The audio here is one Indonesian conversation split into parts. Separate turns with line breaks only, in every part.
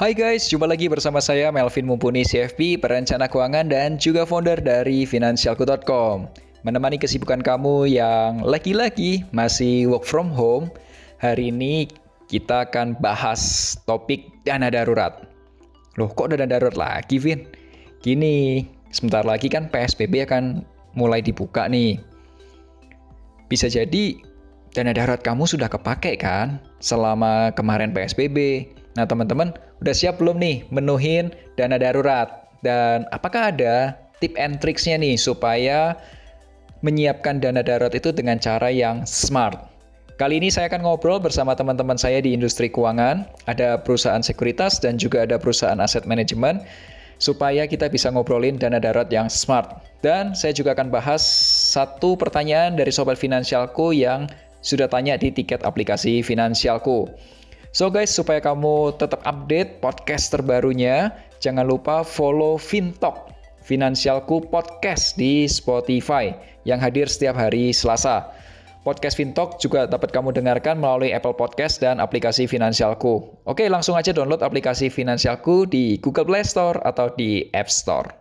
Hai guys, jumpa lagi bersama saya Melvin Mumpuni CFP, perencana keuangan dan juga founder dari Finansialku.com. Menemani kesibukan kamu yang lagi-lagi masih work from home, hari ini kita akan bahas topik dana darurat. Loh, kok dana darurat lagi, Vin? Gini, sebentar lagi kan PSBB akan mulai dibuka nih. Bisa jadi dana darurat kamu sudah kepake kan selama kemarin PSBB, Nah, teman-teman, udah siap belum nih menuhin dana darurat? Dan apakah ada tip and tricksnya nih supaya menyiapkan dana darurat itu dengan cara yang smart? Kali ini saya akan ngobrol bersama teman-teman saya di industri keuangan, ada perusahaan sekuritas dan juga ada perusahaan aset manajemen, supaya kita bisa ngobrolin dana darurat yang smart. Dan saya juga akan bahas satu pertanyaan dari Sobat Finansialku yang sudah tanya di tiket aplikasi Finansialku. So guys, supaya kamu tetap update podcast terbarunya, jangan lupa follow Fintalk, Finansialku Podcast di Spotify yang hadir setiap hari Selasa. Podcast Fintalk juga dapat kamu dengarkan melalui Apple Podcast dan aplikasi Finansialku. Oke, langsung aja download aplikasi Finansialku di Google Play Store atau di App Store.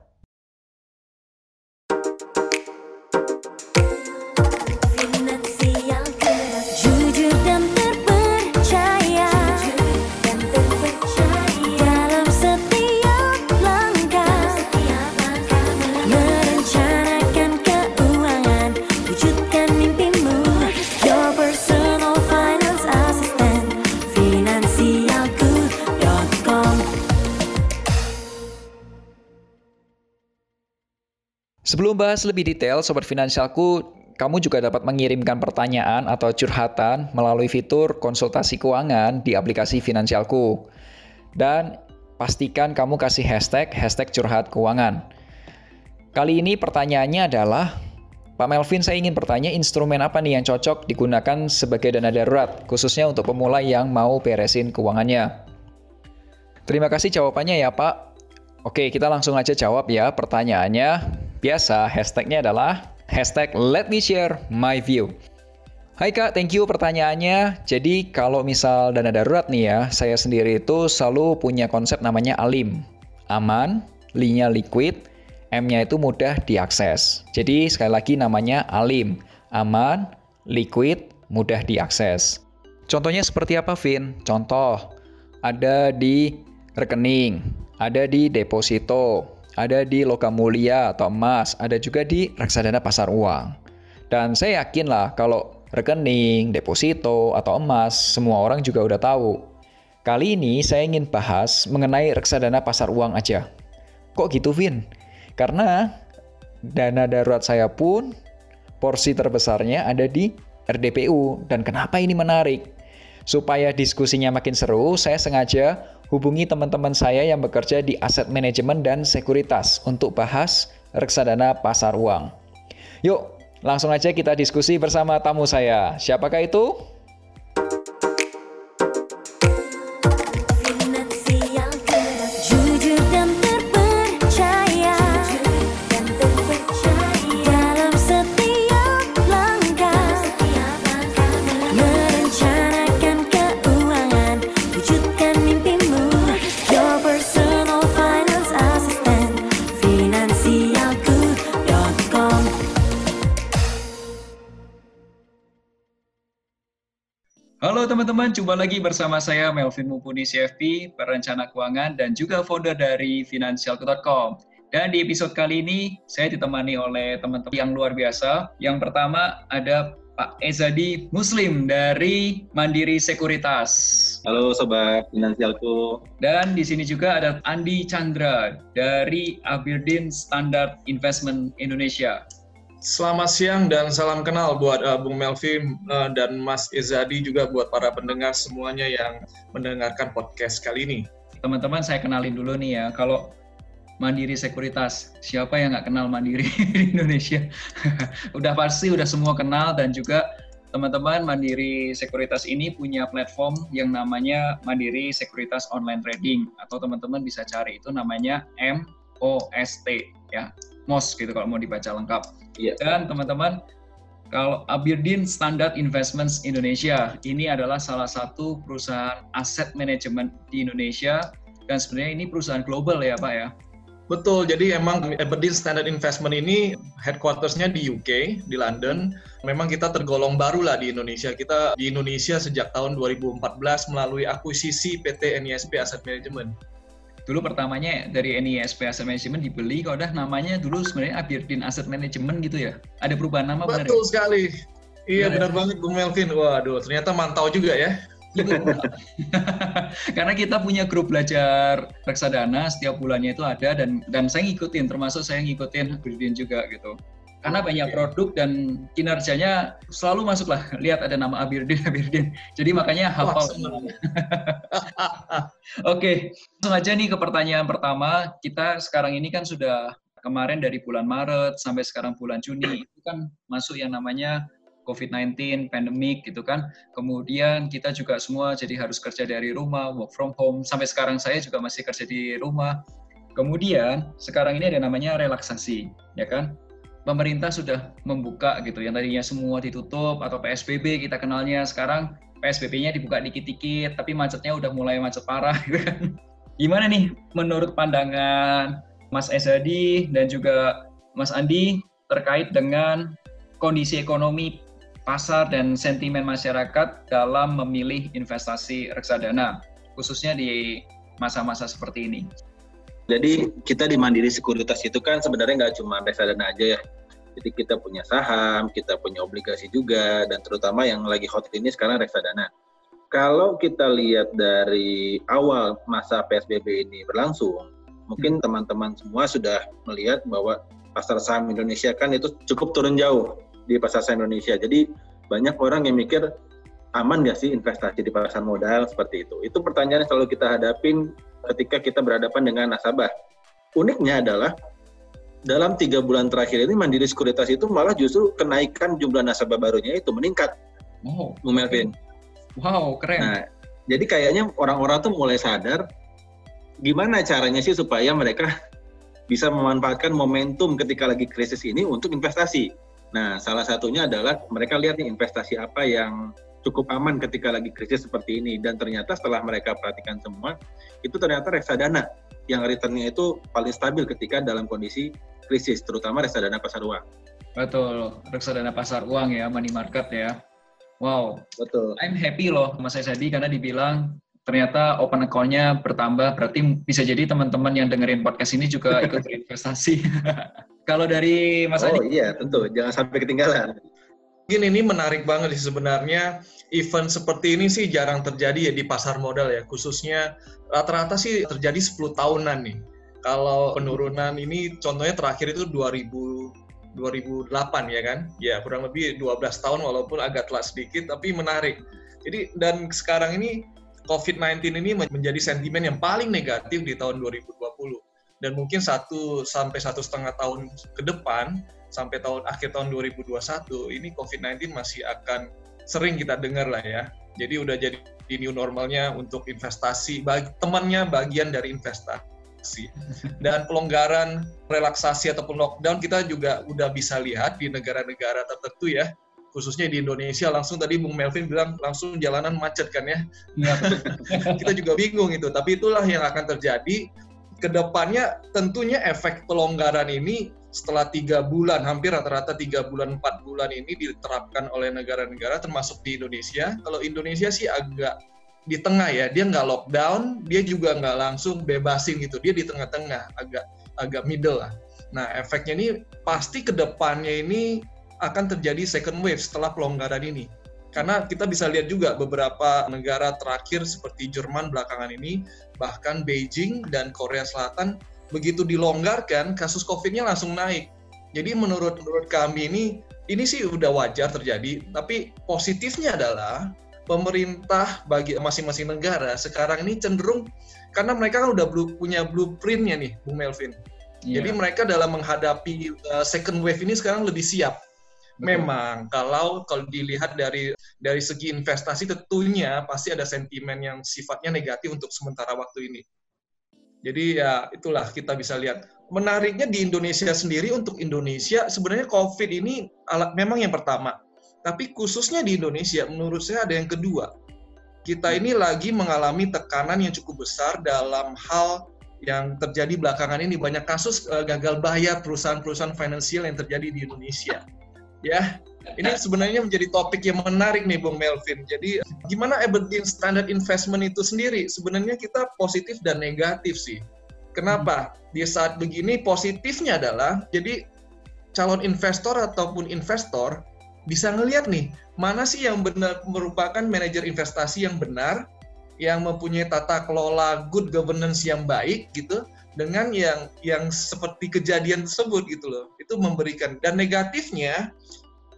Sebelum bahas lebih detail, Sobat Finansialku, kamu juga dapat mengirimkan pertanyaan atau curhatan melalui fitur konsultasi keuangan di aplikasi Finansialku. Dan pastikan kamu kasih hashtag, hashtag curhat keuangan. Kali ini pertanyaannya adalah, Pak Melvin saya ingin bertanya instrumen apa nih yang cocok digunakan sebagai dana darurat, khususnya untuk pemula yang mau beresin keuangannya. Terima kasih jawabannya ya Pak. Oke, kita langsung aja jawab ya pertanyaannya. Biasa, hashtagnya adalah hashtag let me share my view. Hai Kak, thank you pertanyaannya. Jadi kalau misal dana darurat nih ya, saya sendiri itu selalu punya konsep namanya ALIM. Aman, L-nya liquid, M-nya itu mudah diakses. Jadi sekali lagi namanya ALIM. Aman, liquid, mudah diakses. Contohnya seperti apa, Vin? Contoh, ada di rekening, ada di deposito, ada di logam mulia atau emas, ada juga di reksadana pasar uang. Dan saya yakin lah kalau rekening, deposito, atau emas, semua orang juga udah tahu. Kali ini saya ingin bahas mengenai reksadana pasar uang aja. Kok gitu, Vin? Karena dana darurat saya pun porsi terbesarnya ada di RDPU. Dan kenapa ini menarik? Supaya diskusinya makin seru, saya sengaja hubungi teman-teman saya yang bekerja di aset manajemen dan sekuritas untuk bahas reksadana pasar uang. Yuk, langsung aja kita diskusi bersama tamu saya. Siapakah itu? Teman-teman, jumpa lagi bersama saya Melvin Mumpuni CFP, perencana keuangan dan juga founder dari Finansialku.com. Dan di episode kali ini saya ditemani oleh teman-teman yang luar biasa. Yang pertama ada Pak Ezadi Muslim dari Mandiri Sekuritas.
Halo sobat Finansialku.
Dan di sini juga ada Andi Chandra dari Aberdeen Standard Investment Indonesia.
Selamat siang dan salam kenal buat uh, Bung Melvin uh, dan Mas Izadi juga buat para pendengar semuanya yang mendengarkan podcast kali ini.
Teman-teman saya kenalin dulu nih ya, kalau Mandiri Sekuritas. Siapa yang nggak kenal Mandiri di Indonesia? udah pasti udah semua kenal dan juga teman-teman Mandiri Sekuritas ini punya platform yang namanya Mandiri Sekuritas Online Trading atau teman-teman bisa cari itu namanya MOST ya. MOS gitu kalau mau dibaca lengkap.
Iya.
Dan teman-teman kalau Aberdeen Standard Investments Indonesia ini adalah salah satu perusahaan aset manajemen di Indonesia dan sebenarnya ini perusahaan global ya Pak ya.
Betul, jadi emang Aberdeen Standard Investment ini headquarters-nya di UK, di London. Memang kita tergolong baru lah di Indonesia. Kita di Indonesia sejak tahun 2014 melalui akuisisi PT NISP Asset Management
dulu pertamanya dari NISP Asset Management dibeli kalau udah namanya dulu sebenarnya Aberdeen Asset Management gitu ya. Ada perubahan nama
benar betul ya? sekali. Iya benar. banget Bung Melvin. Waduh ternyata mantau juga ya.
Karena kita punya grup belajar reksadana setiap bulannya itu ada dan dan saya ngikutin termasuk saya ngikutin Aberdeen juga gitu karena banyak produk dan kinerjanya selalu masuklah lihat ada nama Abirdin Abirdin jadi makanya hafal Oke langsung aja nih ke pertanyaan pertama kita sekarang ini kan sudah kemarin dari bulan Maret sampai sekarang bulan Juni itu kan masuk yang namanya COVID-19, pandemik gitu kan. Kemudian kita juga semua jadi harus kerja dari rumah, work from home. Sampai sekarang saya juga masih kerja di rumah. Kemudian sekarang ini ada namanya relaksasi, ya kan? Pemerintah sudah membuka gitu yang tadinya semua ditutup atau PSBB kita kenalnya sekarang PSBB-nya dibuka dikit-dikit tapi macetnya udah mulai macet parah gitu kan. Gimana nih menurut pandangan Mas Ezadi dan juga Mas Andi terkait dengan kondisi ekonomi pasar dan sentimen masyarakat dalam memilih investasi reksadana khususnya di masa-masa seperti ini.
Jadi kita di Mandiri Sekuritas itu kan sebenarnya nggak cuma reksadana aja ya. Jadi kita punya saham, kita punya obligasi juga, dan terutama yang lagi hot ini sekarang reksadana. Kalau kita lihat dari awal masa PSBB ini berlangsung, mungkin hmm. teman-teman semua sudah melihat bahwa pasar saham Indonesia kan itu cukup turun jauh di pasar saham Indonesia. Jadi banyak orang yang mikir aman nggak sih investasi di pasar modal seperti itu? Itu pertanyaan yang selalu kita hadapin ketika kita berhadapan dengan nasabah. Uniknya adalah dalam tiga bulan terakhir ini Mandiri Sekuritas itu malah justru kenaikan jumlah nasabah barunya itu meningkat.
Oh,
Bu Melvin.
Wow, keren. Nah,
jadi kayaknya orang-orang tuh mulai sadar gimana caranya sih supaya mereka bisa memanfaatkan momentum ketika lagi krisis ini untuk investasi. Nah, salah satunya adalah mereka lihat nih investasi apa yang cukup aman ketika lagi krisis seperti ini dan ternyata setelah mereka perhatikan semua itu ternyata reksadana yang returnnya itu paling stabil ketika dalam kondisi krisis, terutama reksadana pasar uang.
Betul, reksadana pasar uang ya, money market ya. Wow,
betul.
I'm happy loh Mas Aizadi karena dibilang ternyata open account-nya bertambah, berarti bisa jadi teman-teman yang dengerin podcast ini juga ikut berinvestasi. Kalau dari Mas
Oh
Adi?
iya, tentu. Jangan sampai ketinggalan.
Mungkin ini menarik banget sih sebenarnya event seperti ini sih jarang terjadi ya di pasar modal ya, khususnya rata-rata sih terjadi 10 tahunan nih. Kalau penurunan ini contohnya terakhir itu 2000 2008 ya kan? Ya kurang lebih 12 tahun walaupun agak telat sedikit tapi menarik. Jadi dan sekarang ini COVID-19 ini menjadi sentimen yang paling negatif di tahun 2020 dan mungkin satu sampai satu setengah tahun ke depan sampai tahun akhir tahun 2021 ini COVID-19 masih akan sering kita dengar lah ya. Jadi udah jadi new normalnya untuk investasi, bagi, temannya bagian dari investasi. Dan pelonggaran relaksasi ataupun lockdown kita juga udah bisa lihat di negara-negara tertentu ya, khususnya di Indonesia langsung tadi Bung Melvin bilang langsung jalanan macet kan ya. ya. kita juga bingung itu, tapi itulah yang akan terjadi. Ke depannya tentunya efek pelonggaran ini setelah tiga bulan, hampir rata-rata tiga bulan, empat bulan ini diterapkan oleh negara-negara termasuk di Indonesia. Kalau Indonesia sih agak di tengah ya, dia nggak lockdown, dia juga nggak langsung bebasin gitu, dia di tengah-tengah, agak agak middle lah. Nah efeknya ini pasti ke depannya ini akan terjadi second wave setelah pelonggaran ini. Karena kita bisa lihat juga beberapa negara terakhir seperti Jerman belakangan ini, bahkan Beijing dan Korea Selatan begitu dilonggarkan kasus COVID-nya langsung naik. Jadi menurut menurut kami ini ini sih udah wajar terjadi, tapi positifnya adalah pemerintah bagi masing-masing negara sekarang ini cenderung karena mereka kan udah blue, punya blueprintnya nih, Bung Melvin. Yeah. Jadi mereka dalam menghadapi uh, second wave ini sekarang lebih siap. Memang kalau kalau dilihat dari dari segi investasi tentunya pasti ada sentimen yang sifatnya negatif untuk sementara waktu ini. Jadi ya itulah kita bisa lihat. Menariknya di Indonesia sendiri untuk Indonesia sebenarnya COVID ini alat memang yang pertama. Tapi khususnya di Indonesia menurut saya ada yang kedua. Kita ini lagi mengalami tekanan yang cukup besar dalam hal yang terjadi belakangan ini banyak kasus uh, gagal bayar perusahaan-perusahaan finansial yang terjadi di Indonesia ya. Ini sebenarnya menjadi topik yang menarik nih Bung Melvin. Jadi gimana Aberdeen Standard Investment itu sendiri? Sebenarnya kita positif dan negatif sih. Kenapa? Di saat begini positifnya adalah jadi calon investor ataupun investor bisa ngelihat nih mana sih yang benar merupakan manajer investasi yang benar, yang mempunyai tata kelola good governance yang baik gitu dengan yang yang seperti kejadian tersebut gitu loh. Itu memberikan dan negatifnya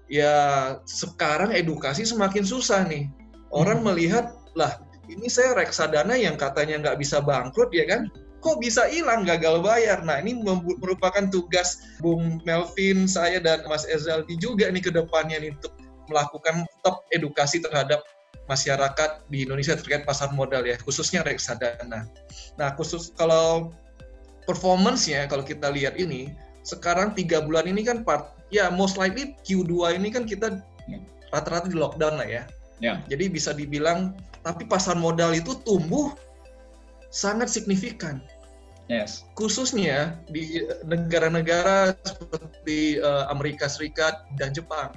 ya sekarang edukasi semakin susah nih. Orang hmm. melihat lah ini saya reksadana yang katanya nggak bisa bangkrut ya kan? Kok bisa hilang gagal bayar? Nah ini merupakan tugas Bung Melvin, saya dan Mas Ezaldi juga nih ke depannya nih untuk melakukan top edukasi terhadap masyarakat di Indonesia terkait pasar modal ya, khususnya reksadana. Nah khusus kalau performance-nya kalau kita lihat ini sekarang tiga bulan ini kan part ya most likely Q2 ini kan kita rata-rata di lockdown lah ya. Ya. Jadi bisa dibilang tapi pasar modal itu tumbuh sangat signifikan. Yes. Khususnya di negara-negara seperti uh, Amerika Serikat dan Jepang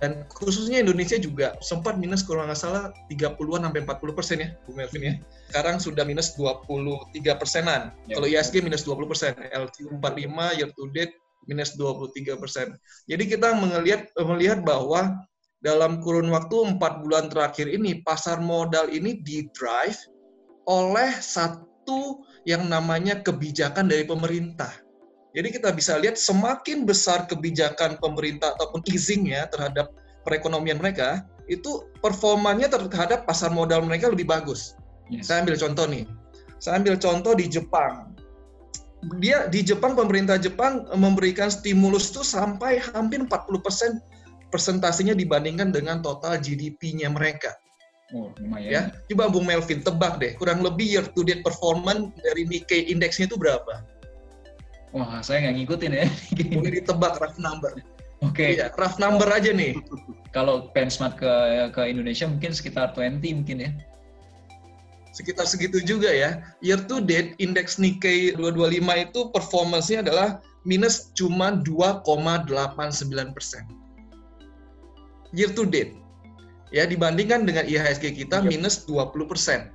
dan khususnya Indonesia juga sempat minus kalau nggak salah 30-an sampai 40 persen ya, Bu Melvin ya. Sekarang sudah minus 23 persenan. Ya. Kalau ISG minus 20 persen, LQ 45 year to date minus 23 persen. Jadi kita melihat melihat bahwa dalam kurun waktu empat bulan terakhir ini pasar modal ini di drive oleh satu yang namanya kebijakan dari pemerintah. Jadi kita bisa lihat semakin besar kebijakan pemerintah ataupun easingnya terhadap perekonomian mereka, itu performanya terhadap pasar modal mereka lebih bagus. Yes. Saya ambil contoh nih. Saya ambil contoh di Jepang. Dia di Jepang pemerintah Jepang memberikan stimulus itu sampai hampir 40% persentasenya dibandingkan dengan total GDP-nya mereka. Oh, lumayan. Ya, coba Bung Melvin tebak deh, kurang lebih year to date performance dari Nikkei indeksnya itu berapa?
Wah, saya nggak ngikutin ya.
Boleh ditebak rough number. Oke. Okay. Iya, rough number aja nih.
Kalau benchmark ke ke Indonesia mungkin sekitar 20 mungkin ya.
Sekitar segitu juga ya. Year to date indeks Nikkei 225 itu performance-nya adalah minus cuma 2,89 persen. Year to date ya dibandingkan dengan IHSG kita yep. minus 20 persen.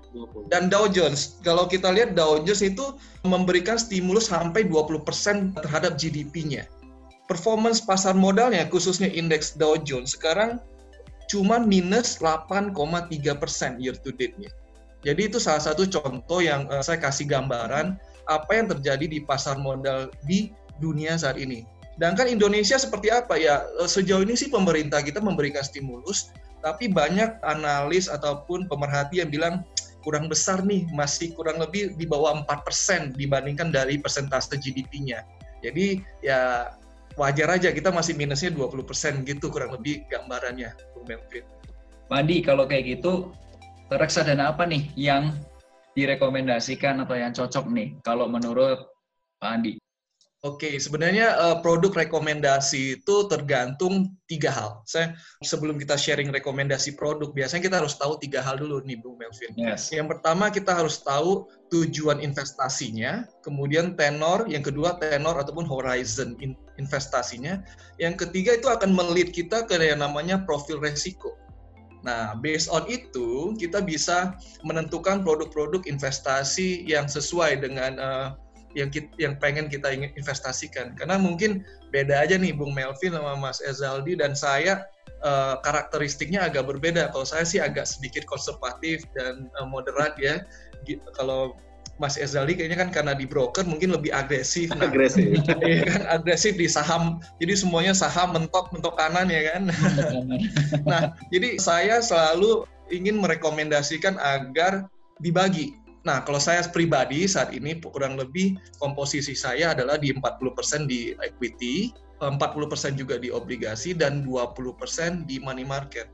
Dan Dow Jones, kalau kita lihat Dow Jones itu memberikan stimulus sampai 20 persen terhadap GDP-nya. Performance pasar modalnya, khususnya indeks Dow Jones, sekarang cuma minus 8,3 persen year to date-nya. Jadi itu salah satu contoh yang uh, saya kasih gambaran apa yang terjadi di pasar modal di dunia saat ini. Sedangkan Indonesia seperti apa ya? Eh, sejauh ini sih pemerintah kita memberikan stimulus, tapi banyak analis ataupun pemerhati yang bilang kurang besar nih, masih kurang lebih di bawah 4% dibandingkan dari persentase GDP-nya. Jadi ya wajar aja kita masih minusnya 20% gitu kurang lebih gambarannya, Bung Melvin.
Mandi, kalau kayak gitu, reksadana apa nih yang direkomendasikan atau yang cocok nih kalau menurut Pak Andi?
Oke, sebenarnya uh, produk rekomendasi itu tergantung tiga hal. Saya sebelum kita sharing rekomendasi produk, biasanya kita harus tahu tiga hal dulu nih, Bung Melvin. Yes. Yang pertama kita harus tahu tujuan investasinya, kemudian tenor, yang kedua tenor ataupun horizon investasinya, yang ketiga itu akan melit kita ke yang namanya profil resiko. Nah, based on itu kita bisa menentukan produk-produk investasi yang sesuai dengan uh, yang kita, yang pengen kita ingin investasikan karena mungkin beda aja nih Bung Melvin sama Mas Ezaldi dan saya uh, karakteristiknya agak berbeda kalau saya sih agak sedikit konservatif dan uh, moderat ya kalau Mas Ezaldi kayaknya kan karena di broker mungkin lebih agresif.
Nah, agresif.
Iya kan agresif di saham. Jadi semuanya saham mentok mentok kanan ya kan. nah, jadi saya selalu ingin merekomendasikan agar dibagi. Nah, kalau saya pribadi saat ini kurang lebih komposisi saya adalah di 40% di equity, 40% juga di obligasi, dan 20% di money market.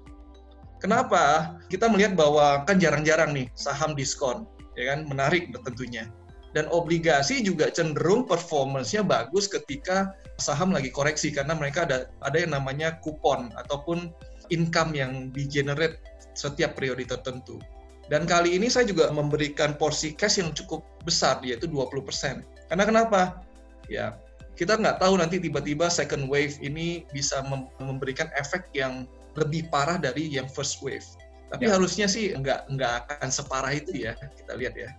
Kenapa? Kita melihat bahwa kan jarang-jarang nih saham diskon, ya kan, menarik tentunya. Dan obligasi juga cenderung performance-nya bagus ketika saham lagi koreksi karena mereka ada ada yang namanya kupon ataupun income yang di generate setiap periode tertentu. Dan kali ini saya juga memberikan porsi cash yang cukup besar, yaitu 20%. Karena kenapa? Ya, kita nggak tahu nanti tiba-tiba second wave ini bisa memberikan efek yang lebih parah dari yang first wave. Tapi ya. harusnya sih nggak nggak akan separah itu ya, kita lihat ya.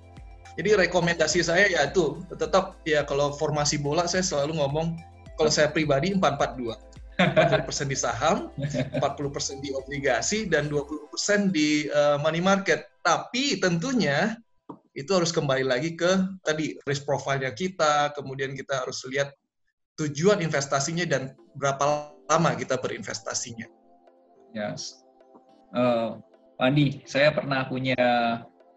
Jadi rekomendasi saya ya itu tetap ya kalau formasi bola saya selalu ngomong kalau saya pribadi 442. 40% di saham, 40% di obligasi, dan 20% di uh, money market. Tapi tentunya itu harus kembali lagi ke tadi risk profile-nya kita, kemudian kita harus lihat tujuan investasinya dan berapa lama kita berinvestasinya.
Yes. Uh, Andi, saya pernah punya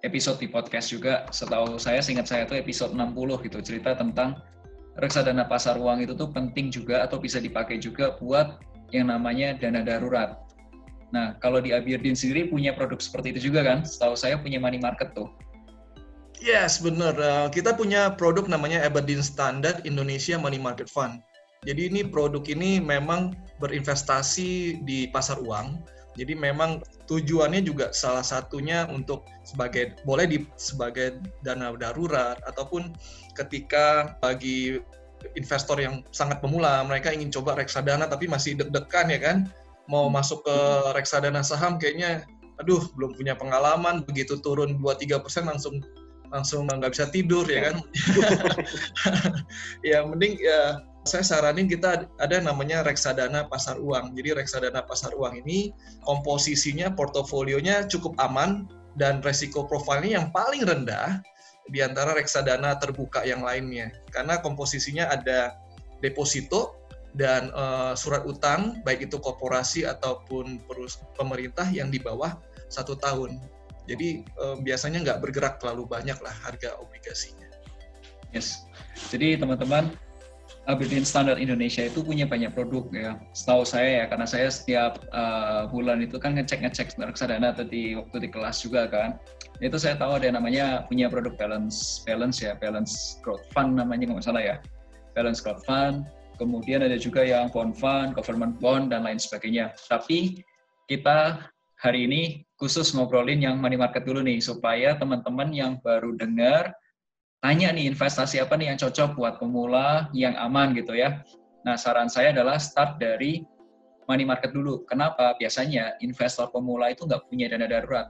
episode di podcast juga. Setahu saya, singkat saya itu episode 60 gitu, cerita tentang reksadana pasar uang itu tuh penting juga atau bisa dipakai juga buat yang namanya dana darurat. Nah, kalau di Aberdeen sendiri punya produk seperti itu juga kan? Setahu saya punya money market tuh.
Yes, benar. Uh, kita punya produk namanya Aberdeen Standard Indonesia Money Market Fund. Jadi ini produk ini memang berinvestasi di pasar uang. Jadi memang tujuannya juga salah satunya untuk sebagai boleh di sebagai dana darurat ataupun ketika bagi investor yang sangat pemula mereka ingin coba reksadana tapi masih deg-degan ya kan mau masuk ke reksadana saham kayaknya aduh belum punya pengalaman begitu turun 2-3 persen langsung langsung nggak bisa tidur ya kan ya mending ya saya saranin kita ada namanya reksadana pasar uang. Jadi reksadana pasar uang ini komposisinya portofolionya cukup aman dan resiko profilnya yang paling rendah di antara reksadana terbuka yang lainnya. Karena komposisinya ada deposito dan uh, surat utang baik itu korporasi ataupun perus pemerintah yang di bawah satu tahun. Jadi uh, biasanya nggak bergerak terlalu banyak lah harga obligasinya.
Yes. Jadi teman-teman Aberdeen Standard Indonesia itu punya banyak produk ya. Setahu saya ya, karena saya setiap uh, bulan itu kan ngecek-ngecek reksadana tadi waktu di kelas juga kan. Itu saya tahu ada yang namanya punya produk balance balance ya, balance growth fund namanya nggak salah ya. Balance growth fund. Kemudian ada juga yang bond fund, government bond dan lain sebagainya. Tapi kita hari ini khusus ngobrolin yang money market dulu nih supaya teman-teman yang baru dengar tanya nih investasi apa nih yang cocok buat pemula yang aman gitu ya. Nah, saran saya adalah start dari money market dulu. Kenapa? Biasanya investor pemula itu nggak punya dana darurat.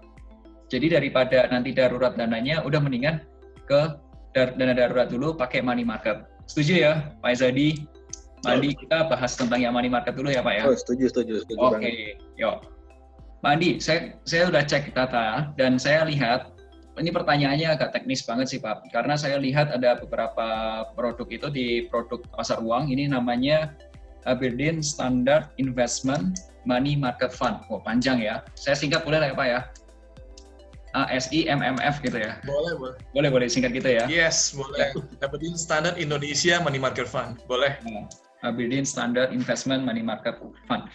Jadi daripada nanti darurat dananya, udah mendingan ke dana darurat dulu pakai money market. Setuju ya, Pak Zadi? Mandi, kita bahas tentang yang money market dulu ya Pak ya?
Oh, setuju, setuju. setuju
Oke, okay. yuk. Mandi, saya, saya udah cek data dan saya lihat ini pertanyaannya agak teknis banget sih Pak, karena saya lihat ada beberapa produk itu di produk pasar uang, ini namanya Aberdeen Standard Investment Money Market Fund. Oh, panjang ya. Saya singkat boleh lah ya Pak ya? ASI MMF gitu ya?
Boleh, boleh.
Boleh, boleh singkat gitu ya?
Yes, boleh. Aberdeen Standard Indonesia Money Market Fund. Boleh.
Nah, Aberdeen Standard Investment Money Market Fund.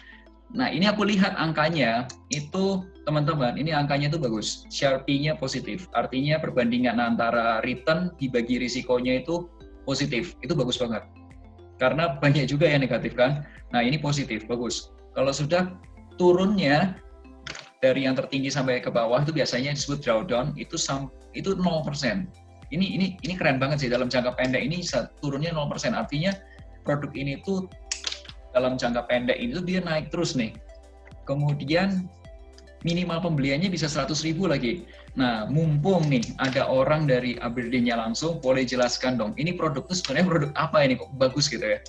Nah, ini aku lihat angkanya itu teman-teman, ini angkanya itu bagus. Sharpie-nya positif. Artinya perbandingan antara return dibagi risikonya itu positif. Itu bagus banget. Karena banyak juga yang negatif kan. Nah, ini positif, bagus. Kalau sudah turunnya dari yang tertinggi sampai ke bawah itu biasanya disebut drawdown itu itu 0%. Ini ini ini keren banget sih dalam jangka pendek ini turunnya 0%. Artinya produk ini tuh dalam jangka pendek itu dia naik terus nih. Kemudian minimal pembeliannya bisa 100 ribu lagi. Nah, mumpung nih ada orang dari Aberdeen-nya langsung, boleh jelaskan dong, ini produk itu sebenarnya produk apa ini kok bagus gitu ya?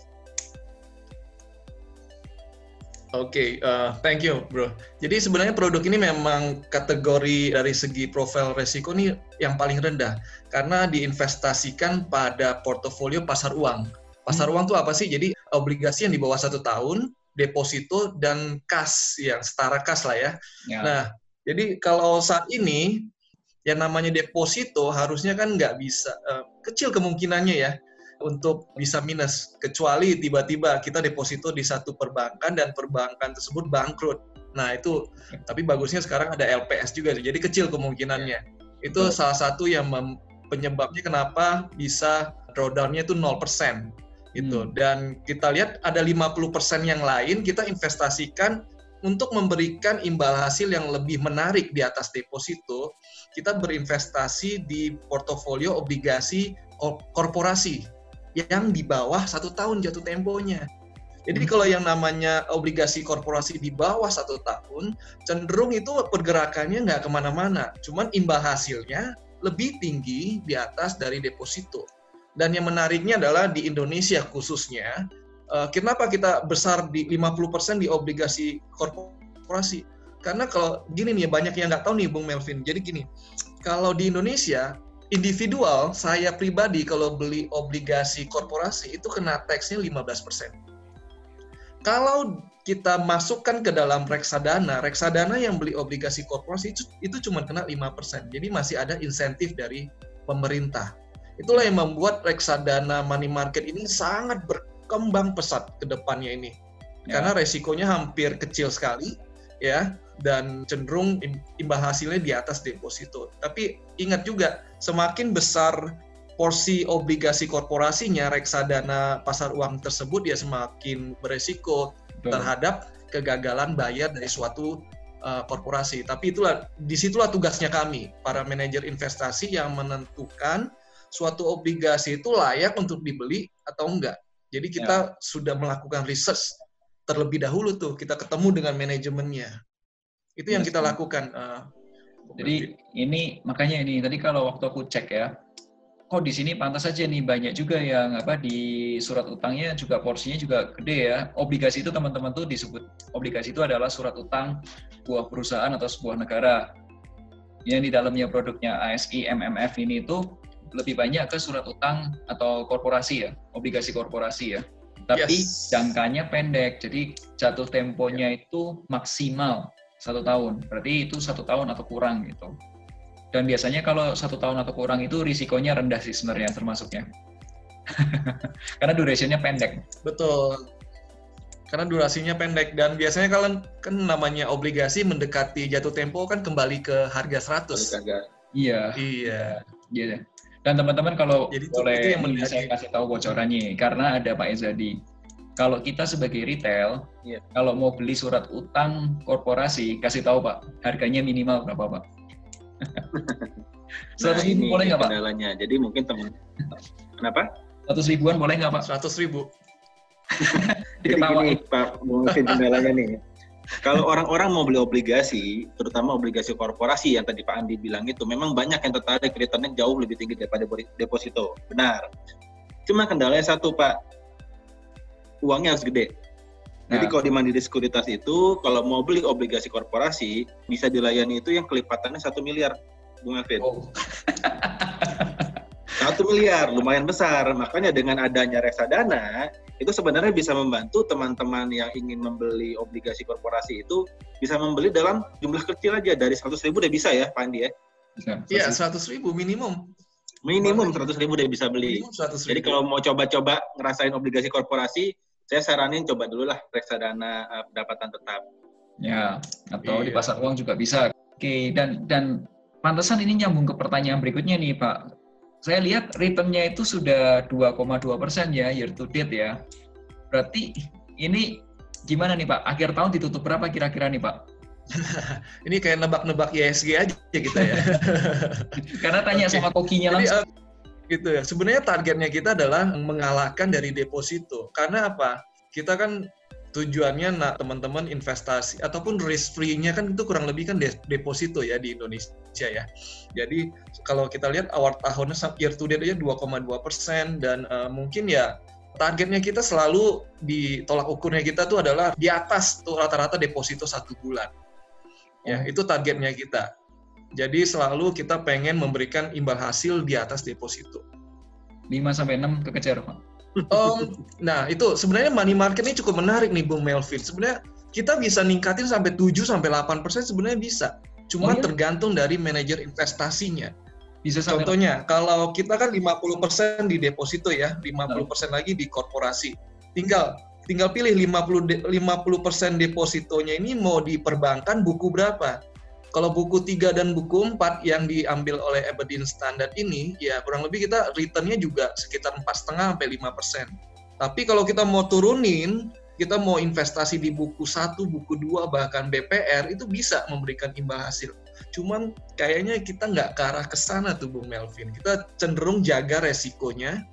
Oke, okay, uh, thank you bro. Jadi sebenarnya produk ini memang kategori dari segi profil resiko ini yang paling rendah karena diinvestasikan pada portofolio pasar uang. Pasar hmm. uang itu apa sih? Jadi obligasi yang di bawah satu tahun, deposito dan kas yang setara kas lah ya. ya. Nah, Jadi kalau saat ini yang namanya deposito harusnya kan nggak bisa uh, kecil kemungkinannya ya untuk bisa minus kecuali tiba-tiba kita deposito di satu perbankan dan perbankan tersebut bangkrut. Nah itu tapi bagusnya sekarang ada LPS juga jadi kecil kemungkinannya. Itu salah satu yang penyebabnya kenapa bisa drawdown-nya itu 0% gitu. Hmm. Dan kita lihat ada 50% yang lain kita investasikan untuk memberikan imbal hasil yang lebih menarik di atas deposito, kita berinvestasi di portofolio obligasi korporasi yang di bawah satu tahun jatuh temponya. Jadi hmm. kalau yang namanya obligasi korporasi di bawah satu tahun, cenderung itu pergerakannya nggak ke mana-mana. Cuman imbal hasilnya lebih tinggi di atas dari deposito. Dan yang menariknya adalah di Indonesia khususnya, uh, kenapa kita besar di 50% di obligasi korporasi? Karena kalau gini nih banyak yang nggak tahu nih Bung Melvin. Jadi gini, kalau di Indonesia individual saya pribadi kalau beli obligasi korporasi itu kena teksnya 15%. Kalau kita masukkan ke dalam reksadana, reksadana yang beli obligasi korporasi itu, itu cuma kena 5%. Jadi masih ada insentif dari pemerintah. Itulah yang membuat reksadana money market ini sangat ber, kembang pesat ke depannya ini. Ya. Karena resikonya hampir kecil sekali ya dan cenderung imbal hasilnya di atas deposito. Tapi ingat juga semakin besar porsi obligasi korporasinya reksadana pasar uang tersebut ya semakin beresiko Betul. terhadap kegagalan bayar dari suatu uh, korporasi. Tapi itulah di situlah tugasnya kami para manajer investasi yang menentukan suatu obligasi itu layak untuk dibeli atau enggak. Jadi kita ya. sudah melakukan research terlebih dahulu tuh, kita ketemu dengan manajemennya. Itu yang kita lakukan. Uh,
Jadi ini makanya ini tadi kalau waktu aku cek ya, kok di sini pantas saja nih banyak juga yang apa di surat utangnya juga porsinya juga gede ya. Obligasi itu teman-teman tuh disebut obligasi itu adalah surat utang sebuah perusahaan atau sebuah negara. Yang di dalamnya produknya ASI, MMF ini itu lebih banyak ke surat utang atau korporasi ya, obligasi korporasi ya. Tapi yes. jangkanya pendek, jadi jatuh temponya itu maksimal satu tahun. Berarti itu satu tahun atau kurang gitu. Dan biasanya kalau satu tahun atau kurang itu risikonya rendah sih sebenarnya termasuknya. Karena durationnya pendek.
Betul. Karena durasinya pendek dan biasanya kalau kan namanya obligasi mendekati jatuh tempo kan kembali ke harga 100.
Iya. Iya. Iya. Dan teman-teman kalau Jadi boleh itu yang saya kasih tahu bocorannya karena ada Pak Ezadi. Kalau kita sebagai retail, yeah. kalau mau beli surat utang korporasi, kasih tahu Pak, harganya minimal berapa Pak?
Seratus nah, ribu boleh nggak Pak? Kendalanya. Jadi mungkin teman, kenapa?
Seratus ribuan boleh nggak Pak?
Seratus ribu.
Jadi gini Pak, mungkin kendalanya nih kalau orang-orang mau beli obligasi, terutama obligasi korporasi yang tadi Pak Andi bilang itu, memang banyak yang tertarik returnnya jauh lebih tinggi daripada deposito. Benar. Cuma kendalanya satu Pak, uangnya harus gede. Jadi nah. kalau di Mandiri Sekuritas itu, kalau mau beli obligasi korporasi, bisa dilayani itu yang kelipatannya satu miliar, Bung Alvin. Oh. Satu miliar, lumayan besar. Makanya dengan adanya reksadana, itu sebenarnya bisa membantu teman-teman yang ingin membeli obligasi korporasi itu bisa membeli dalam jumlah kecil aja dari 100 ribu udah bisa ya Pak Andi ya?
Iya 100 ribu minimum.
Minimum 100 ribu udah bisa beli. Jadi kalau mau coba-coba ngerasain obligasi korporasi, saya saranin coba dulu lah reksadana uh, pendapatan tetap.
Ya, atau iya. di pasar uang juga bisa. Oke, dan dan pantesan ini nyambung ke pertanyaan berikutnya nih Pak saya lihat returnnya itu sudah 2,2 persen ya year to date ya. Berarti ini gimana nih Pak? Akhir tahun ditutup berapa kira-kira nih Pak?
ini kayak nebak-nebak ISG aja kita ya.
Karena tanya okay. sama kokinya langsung. Jadi,
uh, gitu ya. Sebenarnya targetnya kita adalah mengalahkan dari deposito. Karena apa? Kita kan tujuannya nak teman-teman investasi ataupun risk free-nya kan itu kurang lebih kan deposito ya di Indonesia ya. Jadi kalau kita lihat awal tahunnya year to date aja 2,2 persen dan uh, mungkin ya targetnya kita selalu di tolak ukurnya kita tuh adalah di atas tuh rata-rata deposito satu bulan. Ya, oh. itu targetnya kita. Jadi selalu kita pengen memberikan imbal hasil di atas deposito.
5 sampai 6 kekejar, Pak
um, nah itu sebenarnya money market ini cukup menarik nih Bung Melvin. Sebenarnya kita bisa ningkatin sampai 7 sampai 8 persen sebenarnya bisa. Cuma
Oh, iya?
tergantung dari manajer investasinya.
Bisa sampai
Contohnya, kalau kita kan 50% di deposito ya, 50% lagi di korporasi. Tinggal tinggal pilih 50 de- 50% depositonya ini mau diperbankan buku berapa. Kalau buku 3 dan buku 4 yang diambil oleh Aberdeen Standard ini, ya kurang lebih kita returnnya juga sekitar 4,5 sampai 5%. Tapi kalau kita mau turunin, kita mau investasi di buku 1, buku 2, bahkan BPR, itu bisa memberikan imbal hasil. Cuman kayaknya kita nggak ke arah ke sana tuh Bung Melvin. Kita cenderung jaga resikonya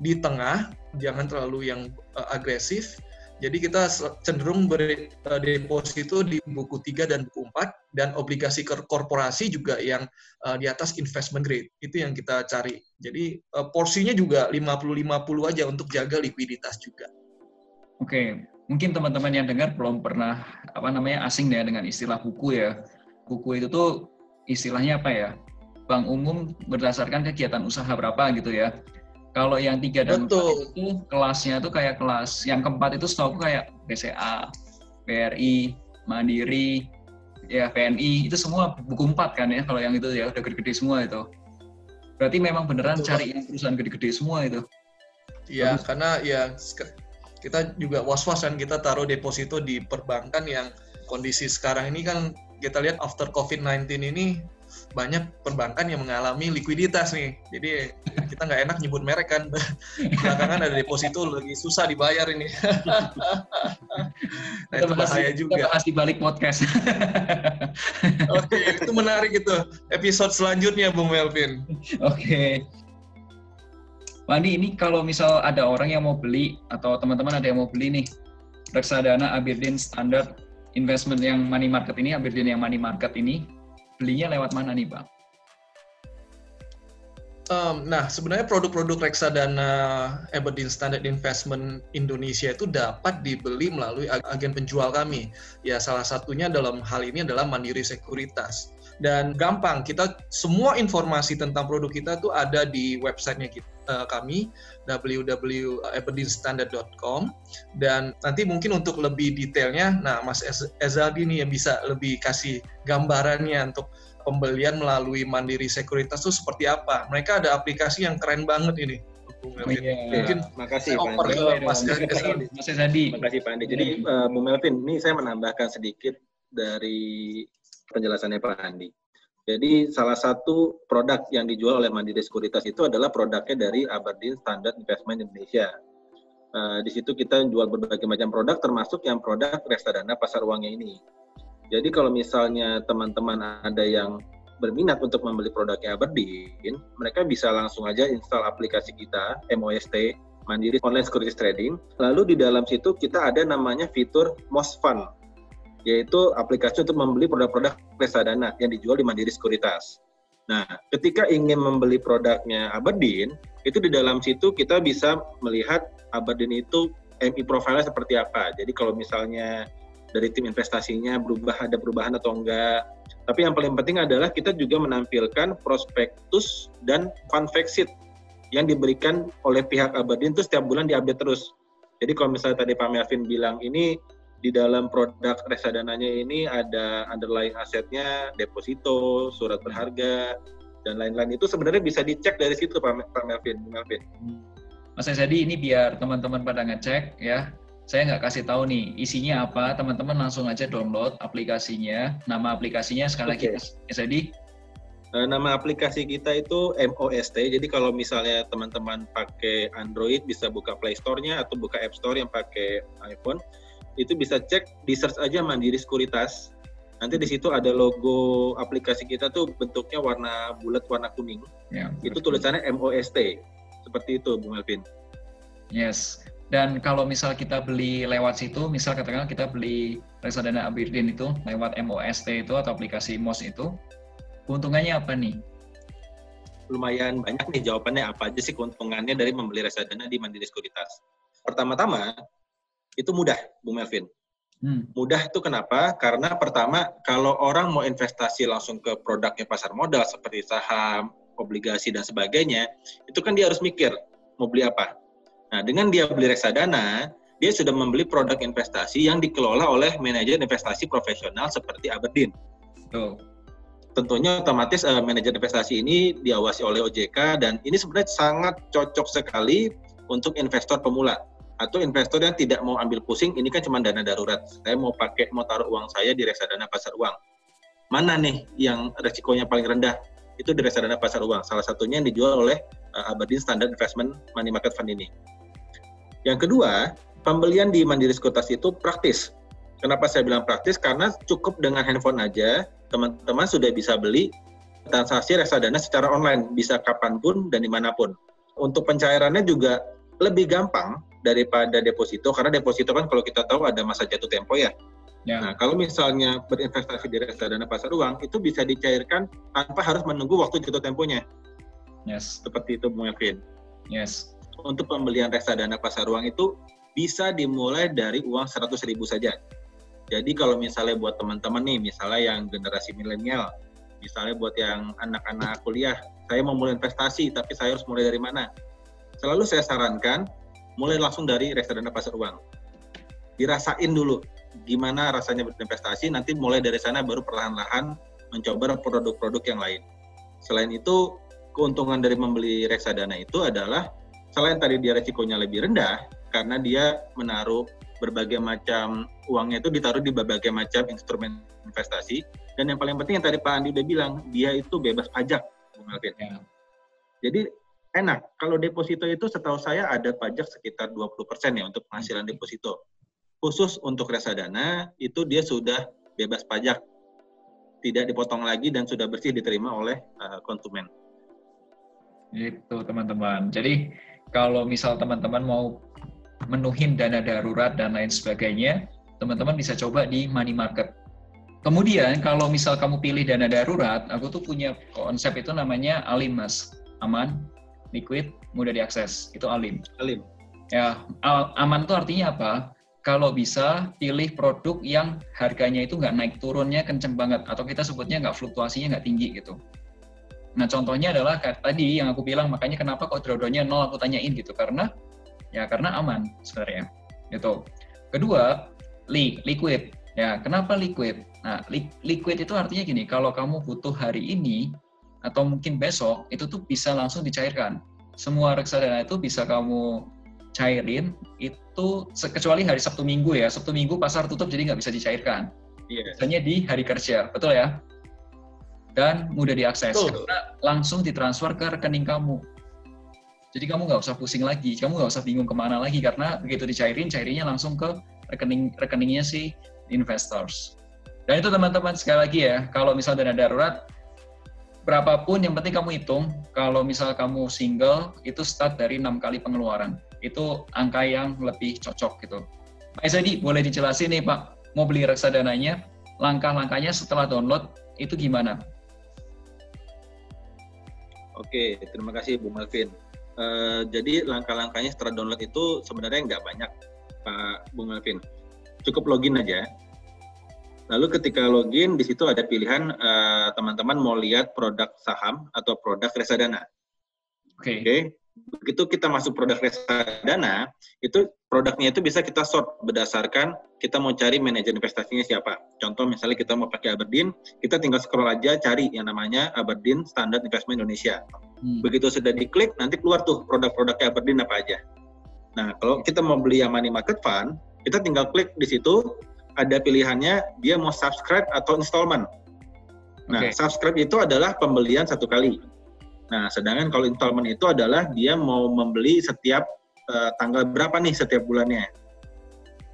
di tengah, jangan terlalu yang uh, agresif. Jadi kita cenderung berdeposito di buku 3 dan buku 4 dan obligasi kor- korporasi juga yang uh, di atas investment grade. Itu yang kita cari. Jadi uh, porsinya juga 50-50 aja untuk jaga likuiditas juga.
Oke, mungkin teman-teman yang dengar belum pernah apa namanya asing ya dengan istilah buku ya. Buku itu tuh istilahnya apa ya? Bank umum berdasarkan kegiatan usaha berapa gitu ya. Kalau yang tiga dan empat itu kelasnya tuh kayak kelas yang keempat itu setahu kayak BCA, BRI, Mandiri, ya PNI itu semua buku empat kan ya kalau yang itu ya udah gede-gede semua itu. Berarti memang beneran
Betul,
cari yang perusahaan gede-gede semua itu.
Ya,
Bagus.
karena ya kita juga was-was kan kita taruh deposito di perbankan yang kondisi sekarang ini kan kita lihat after COVID-19 ini banyak perbankan yang mengalami likuiditas nih. Jadi kita nggak enak nyebut merek kan. Belakangan ada deposito lagi susah dibayar ini. nah itu
bahas-
bahaya
kita
juga.
bahas di balik podcast.
Oke, itu menarik itu. Episode selanjutnya Bung Melvin.
Oke. Wandi, ini kalau misal ada orang yang mau beli atau teman-teman ada yang mau beli nih reksadana Aberdeen Standard Investment yang money market ini, Aberdeen yang money market ini, belinya lewat mana nih, Bang?
Um, nah, sebenarnya produk-produk reksadana Aberdeen Standard Investment Indonesia itu dapat dibeli melalui ag- agen penjual kami. Ya, salah satunya dalam hal ini adalah Mandiri Sekuritas. Dan gampang, kita semua informasi tentang produk kita tuh ada di websitenya kita, eh, kami www.aberdeenstandard.com dan nanti mungkin untuk lebih detailnya, nah Mas Ez- Ezaldi nih yang bisa lebih kasih gambarannya untuk pembelian melalui Mandiri Sekuritas itu seperti apa. Mereka ada aplikasi yang keren banget ini.
Iya.
Mungkin
makasih Pak Andi.
Mas. Ezaldi.
Mas Ezadi.
Makasih Pak Andi. Jadi eh, Bu Melvin, ini saya menambahkan sedikit dari penjelasannya Pak Andi. Jadi salah satu produk yang dijual oleh Mandiri Sekuritas itu adalah produknya dari Aberdeen Standard Investment Indonesia. Eh, di situ kita jual berbagai macam produk, termasuk yang produk reksadana pasar uangnya ini. Jadi kalau misalnya teman-teman ada yang berminat untuk membeli produknya Aberdeen, mereka bisa langsung aja install aplikasi kita MOST Mandiri Online Securities Trading. Lalu di dalam situ kita ada namanya fitur Most Fund, yaitu aplikasi untuk membeli produk-produk reksadana yang dijual di Mandiri Sekuritas. Nah, ketika ingin membeli produknya Aberdeen, itu di dalam situ kita bisa melihat Aberdeen itu MI profilnya seperti apa. Jadi kalau misalnya dari tim investasinya berubah ada perubahan atau enggak. Tapi yang paling penting adalah kita juga menampilkan prospektus dan fund fact sheet yang diberikan oleh pihak Aberdeen itu setiap bulan diupdate terus. Jadi kalau misalnya tadi Pak Melvin bilang ini di dalam produk reksadananya ini ada underlying asetnya, deposito, surat berharga, dan lain-lain itu sebenarnya bisa dicek dari situ Pak Pak Melvin. Melvin.
Mas Ezadi, ini biar teman-teman pada ngecek ya. Saya nggak kasih tahu nih isinya apa, teman-teman langsung aja download aplikasinya. Nama aplikasinya sekali lagi
Oke.
Mas.
Eh, Nama aplikasi kita itu MOST. Jadi kalau misalnya teman-teman pakai Android bisa buka Play Store-nya atau buka App Store yang pakai iPhone, itu bisa cek di search aja Mandiri Sekuritas. Nanti di situ ada logo aplikasi kita tuh bentuknya warna bulat warna kuning.
Ya,
Itu tulisannya MOST. Seperti itu, Bung Melvin.
Yes. Dan kalau misal kita beli lewat situ, misal katakan kita beli reksadana Aberdeen itu lewat MOST itu atau aplikasi MOS itu, keuntungannya apa nih?
Lumayan banyak nih jawabannya apa aja sih keuntungannya dari membeli reksadana di Mandiri Sekuritas. Pertama-tama, itu mudah, Bung Melvin.
Hmm.
Mudah itu kenapa? Karena pertama, kalau orang mau investasi langsung ke produknya pasar modal seperti saham, obligasi, dan sebagainya, itu kan dia harus mikir mau beli apa. Nah, dengan dia beli reksadana, dia sudah membeli produk investasi yang dikelola oleh manajer investasi profesional seperti Aberdeen.
Tuh.
tentunya otomatis uh, manajer investasi ini diawasi oleh OJK dan ini sebenarnya sangat cocok sekali untuk investor pemula atau investor yang tidak mau ambil pusing ini kan cuma dana darurat. Saya mau pakai mau taruh uang saya di reksadana pasar uang. Mana nih yang resikonya paling rendah? Itu di reksadana pasar uang. Salah satunya yang dijual oleh uh, Aberdeen Standard Investment Money Market Fund ini. Yang kedua pembelian di Mandiri Sekuritas itu praktis. Kenapa saya bilang praktis? Karena cukup dengan handphone aja. Teman-teman sudah bisa beli transaksi reksadana secara online. Bisa kapan pun dan di mana pun. Untuk pencairannya juga lebih gampang daripada deposito karena deposito kan kalau kita tahu ada masa jatuh tempo ya. ya. Nah, kalau misalnya berinvestasi di reksadana pasar uang itu bisa dicairkan tanpa harus menunggu waktu jatuh temponya.
Yes.
Seperti itu Bu Melvin.
Yes.
Untuk pembelian reksadana pasar uang itu bisa dimulai dari uang 100 ribu saja. Jadi kalau misalnya buat teman-teman nih, misalnya yang generasi milenial, misalnya buat yang anak-anak kuliah, saya mau mulai investasi, tapi saya harus mulai dari mana? Selalu saya sarankan mulai langsung dari reksadana pasar uang. Dirasain dulu gimana rasanya berinvestasi, nanti mulai dari sana baru perlahan-lahan mencoba produk-produk yang lain. Selain itu, keuntungan dari membeli reksadana itu adalah selain tadi dia resikonya lebih rendah, karena dia menaruh berbagai macam uangnya itu ditaruh di berbagai macam instrumen investasi, dan yang paling penting yang tadi Pak Andi udah bilang, dia itu bebas pajak, Bung Alvin. Ya. Jadi enak. Kalau deposito itu setahu saya ada pajak sekitar 20% ya untuk penghasilan hmm. deposito. Khusus untuk reksadana itu dia sudah bebas pajak. Tidak dipotong lagi dan sudah bersih diterima oleh uh, konsumen.
Itu teman-teman. Jadi kalau misal teman-teman mau menuhin dana darurat dan lain sebagainya, teman-teman bisa coba di money market. Kemudian kalau misal kamu pilih dana darurat, aku tuh punya konsep itu namanya Alimas, aman, liquid, mudah diakses. Itu alim.
Alim.
Ya, aman itu artinya apa? Kalau bisa pilih produk yang harganya itu nggak naik turunnya kenceng banget atau kita sebutnya nggak fluktuasinya nggak tinggi gitu. Nah contohnya adalah tadi yang aku bilang makanya kenapa kok drawdownnya nol aku tanyain gitu karena ya karena aman sebenarnya gitu. Kedua li liquid ya kenapa liquid? Nah li liquid itu artinya gini kalau kamu butuh hari ini atau mungkin besok itu tuh bisa langsung dicairkan. Semua reksadana itu bisa kamu cairin itu kecuali hari Sabtu Minggu ya. Sabtu Minggu pasar tutup jadi nggak bisa dicairkan. Yeah. Biasanya di hari kerja, betul ya? Dan mudah diakses betul. karena langsung ditransfer ke rekening kamu. Jadi kamu nggak usah pusing lagi, kamu nggak usah bingung ke mana lagi karena begitu dicairin, cairinnya langsung ke rekening rekeningnya si investors. Dan itu teman-teman sekali lagi ya, kalau misal dana darurat berapapun yang penting kamu hitung. Kalau misal kamu single itu start dari enam kali pengeluaran. Itu angka yang lebih cocok gitu. Pak Izadi boleh dijelasin nih Pak. Mau beli reksadananya langkah-langkahnya setelah download itu gimana?
Oke terima kasih Bu Melvin. Uh, jadi langkah-langkahnya setelah download itu sebenarnya nggak banyak Pak Bu Melvin. Cukup login aja Lalu ketika login di situ ada pilihan eh, teman-teman uh, mau lihat produk saham atau produk reksadana.
Oke. Okay.
Okay. Begitu kita masuk produk reksadana, itu produknya itu bisa kita sort berdasarkan kita mau cari manajer investasinya siapa. Contoh misalnya kita mau pakai Aberdeen, kita tinggal scroll aja cari yang namanya Aberdeen Standard Investment Indonesia. Hmm. Begitu sudah diklik, nanti keluar tuh produk-produknya Aberdeen apa aja. Nah, kalau kita mau beli yang money market fund, kita tinggal klik di situ, ada pilihannya dia mau subscribe atau installment. Nah, okay. subscribe itu adalah pembelian satu kali. Nah, sedangkan kalau installment itu adalah dia mau membeli setiap uh, tanggal berapa nih setiap bulannya.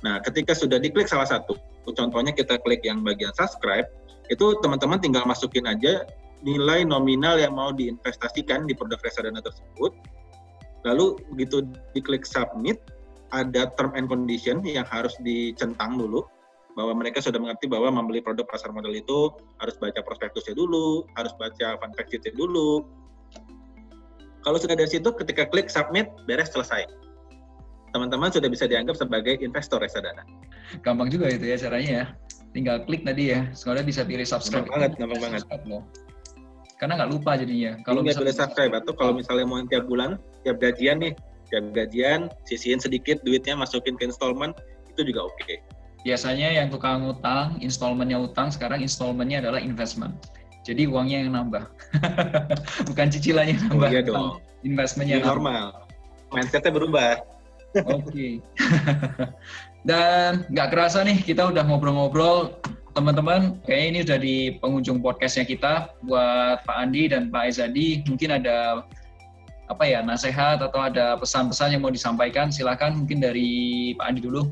Nah, ketika sudah diklik salah satu, contohnya kita klik yang bagian subscribe, itu teman-teman tinggal masukin aja nilai nominal yang mau diinvestasikan di produk reksadana tersebut. Lalu begitu diklik submit, ada term and condition yang harus dicentang dulu bahwa mereka sudah mengerti bahwa membeli produk pasar modal itu harus baca prospektusnya dulu, harus baca fund fact sheet dulu. Kalau sudah dari situ, ketika klik submit, beres selesai. Teman-teman sudah bisa dianggap sebagai investor reksadana.
Gampang juga itu ya caranya ya. Tinggal klik tadi ya, sekarang bisa pilih subscribe.
Gampang banget, gampang banget.
Karena nggak lupa jadinya.
Kalau nggak boleh subscribe atau kalau misalnya mau tiap bulan, tiap gajian nih, tiap gajian, sisihin sedikit duitnya masukin ke installment, itu juga oke. Okay
biasanya yang tukang utang, installmentnya utang, sekarang installmentnya adalah investment. Jadi uangnya yang nambah. Bukan cicilannya yang
Oh
nambah.
iya dong.
Investmentnya nambah.
normal. Mindsetnya berubah.
Oke. Dan nggak kerasa nih kita udah ngobrol-ngobrol. Teman-teman, kayaknya ini udah di pengunjung podcastnya kita. Buat Pak Andi dan Pak Ezadi, mungkin ada apa ya nasihat atau ada pesan-pesan yang mau disampaikan? Silakan mungkin dari Pak Andi dulu.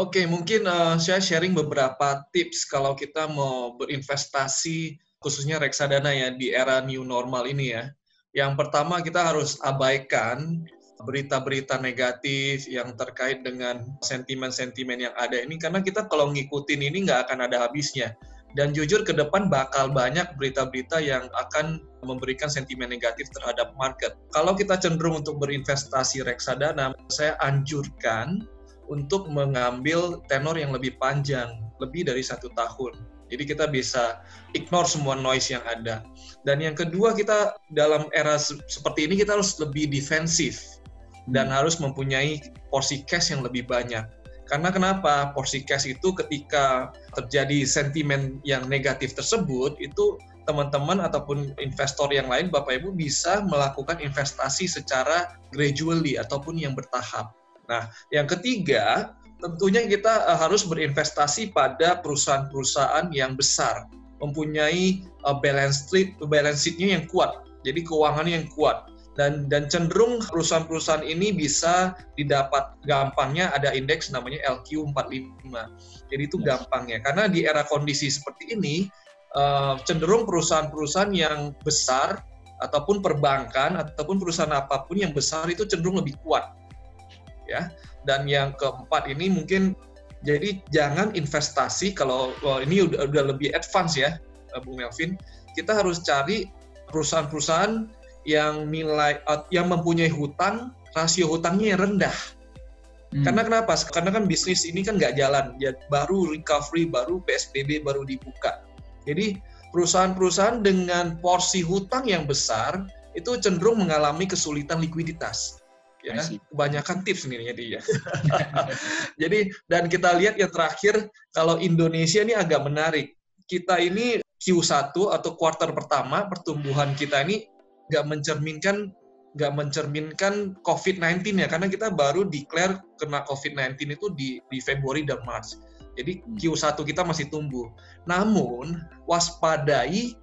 Oke, mungkin eh, saya sharing beberapa tips kalau kita mau berinvestasi khususnya reksadana ya di era new normal ini ya. Yang pertama kita harus abaikan berita-berita negatif yang terkait dengan sentimen-sentimen yang ada ini karena kita kalau ngikutin ini nggak akan ada habisnya. Dan jujur ke depan bakal banyak berita-berita yang akan memberikan sentimen negatif terhadap market. Kalau kita cenderung untuk berinvestasi reksadana, saya anjurkan untuk mengambil tenor yang lebih panjang, lebih dari satu tahun. Jadi kita bisa ignore semua noise yang ada. Dan yang kedua kita dalam era se- seperti ini kita harus lebih defensif dan harus mempunyai porsi cash yang lebih banyak. Karena kenapa? Porsi cash itu ketika terjadi sentimen yang negatif tersebut, itu teman-teman ataupun investor yang lain, Bapak Ibu bisa melakukan investasi secara gradually ataupun yang bertahap. Nah, yang ketiga, tentunya kita eh, harus berinvestasi pada perusahaan-perusahaan yang besar, mempunyai eh, balance sheet, balance sheet-nya yang kuat, jadi keuangannya yang kuat. Dan, dan cenderung perusahaan-perusahaan ini bisa didapat gampangnya ada indeks namanya LQ45. Jadi itu
Yes.
gampangnya. Karena di era kondisi seperti ini, eh, cenderung perusahaan-perusahaan yang besar ataupun perbankan ataupun perusahaan apa pun yang besar itu cenderung lebih kuat ya. Dan yang keempat ini mungkin jadi jangan investasi kalau wah, ini udah, udah lebih advance ya, eh, Bung Melvin. Kita harus cari perusahaan-perusahaan yang nilai eh, yang mempunyai hutang rasio hutangnya yang rendah.
Hmm.
Karena kenapa? Karena kan bisnis ini kan nggak jalan, ya baru recovery, baru PSBB baru dibuka. Jadi perusahaan-perusahaan dengan porsi hutang yang besar itu cenderung mengalami kesulitan likuiditas. Ya, kebanyakan tips jadi ya. jadi dan kita lihat yang terakhir kalau Indonesia ini agak menarik. Kita ini Q1 atau kuartal pertama pertumbuhan kita ini nggak mencerminkan nggak mencerminkan COVID-19 ya karena kita baru declare kena COVID-19 itu di di Februari dan Maret. Jadi
Hmm.
Q1 kita masih tumbuh. Namun waspadai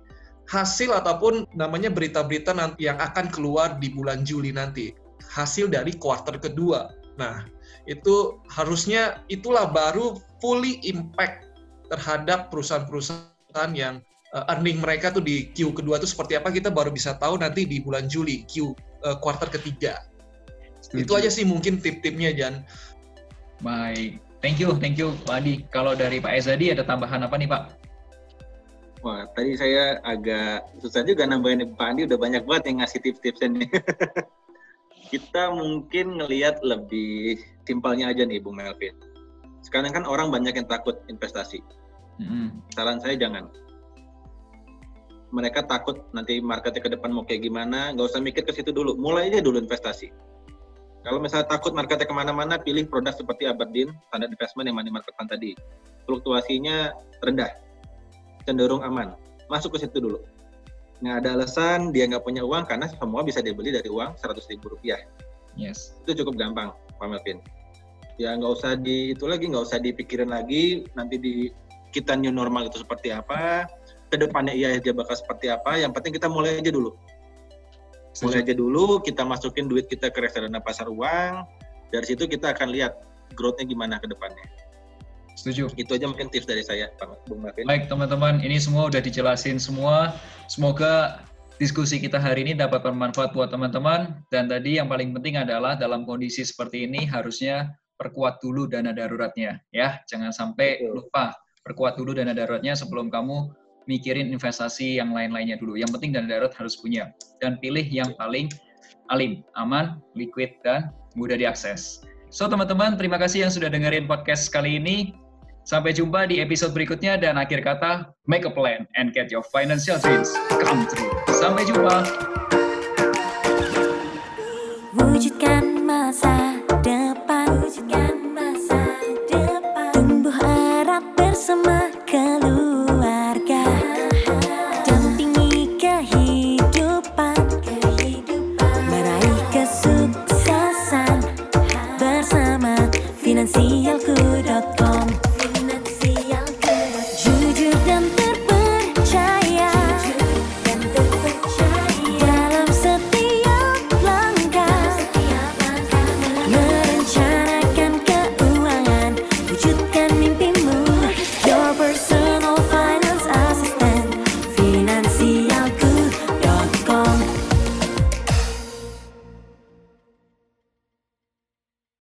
hasil ataupun namanya berita-berita nanti yang akan keluar di bulan Juli nanti. Hasil dari kuartal kedua. Nah, itu harusnya itulah baru fully impact terhadap perusahaan-perusahaan yang uh, earning mereka tuh di Q kedua itu seperti apa kita baru bisa tahu nanti di bulan Juli Q uh, kuartal ketiga.
Setuju.
Itu aja sih mungkin tip-tipnya Jan.
Baik. Thank you, thank you Pak Adi. Kalau dari Pak Ezadi ada tambahan apa nih Pak?
Wah, tadi saya agak susah juga nambahin Pak Andi udah banyak banget yang ngasih tips-tipsnya nih. Kita mungkin ngelihat lebih simpelnya aja nih Bung Melvin. Sekarang kan orang banyak yang takut investasi.
Mm-mm.
Saran saya jangan. Mereka takut nanti marketnya ke depan mau kayak gimana, nggak usah mikir ke situ dulu. Mulai aja dulu investasi. Kalau misalnya takut marketnya ke mana-mana, pilih produk seperti Aberdeen, standard investment yang money market fund tadi. Fluktuasinya rendah, cenderung aman. Masuk ke situ dulu. Nggak ada alasan dia nggak punya uang karena semua bisa dibeli dari uang 100 ribu rupiah.
Yes.
Itu cukup gampang, Pak Melvin. Ya nggak usah di itu lagi, nggak usah dipikirin lagi nanti di kita new normal itu seperti apa, ke depannya iya aja bakal seperti apa. Yang penting kita mulai aja dulu. Mulai aja dulu, kita masukin duit kita ke reksadana pasar uang. Dari situ kita akan lihat growth-nya gimana ke depannya.
Setuju.
Itu aja mungkin tips dari saya, Pak Bung Melvin.
Baik teman-teman, ini semua udah dijelasin semua. Semoga diskusi kita hari ini dapat bermanfaat buat teman-teman. Dan tadi yang paling penting adalah dalam kondisi seperti ini harusnya perkuat dulu dana daruratnya. Ya, jangan sampai
Betul.
lupa perkuat dulu dana daruratnya sebelum kamu mikirin investasi yang lain-lainnya dulu. Yang penting dana darurat harus punya. Dan pilih yang paling alim, aman, liquid, dan mudah diakses. So teman-teman, terima kasih yang sudah dengerin podcast kali ini. Sampai jumpa di episode berikutnya dan akhir kata, make a plan and get your financial dreams come true. Sampai jumpa.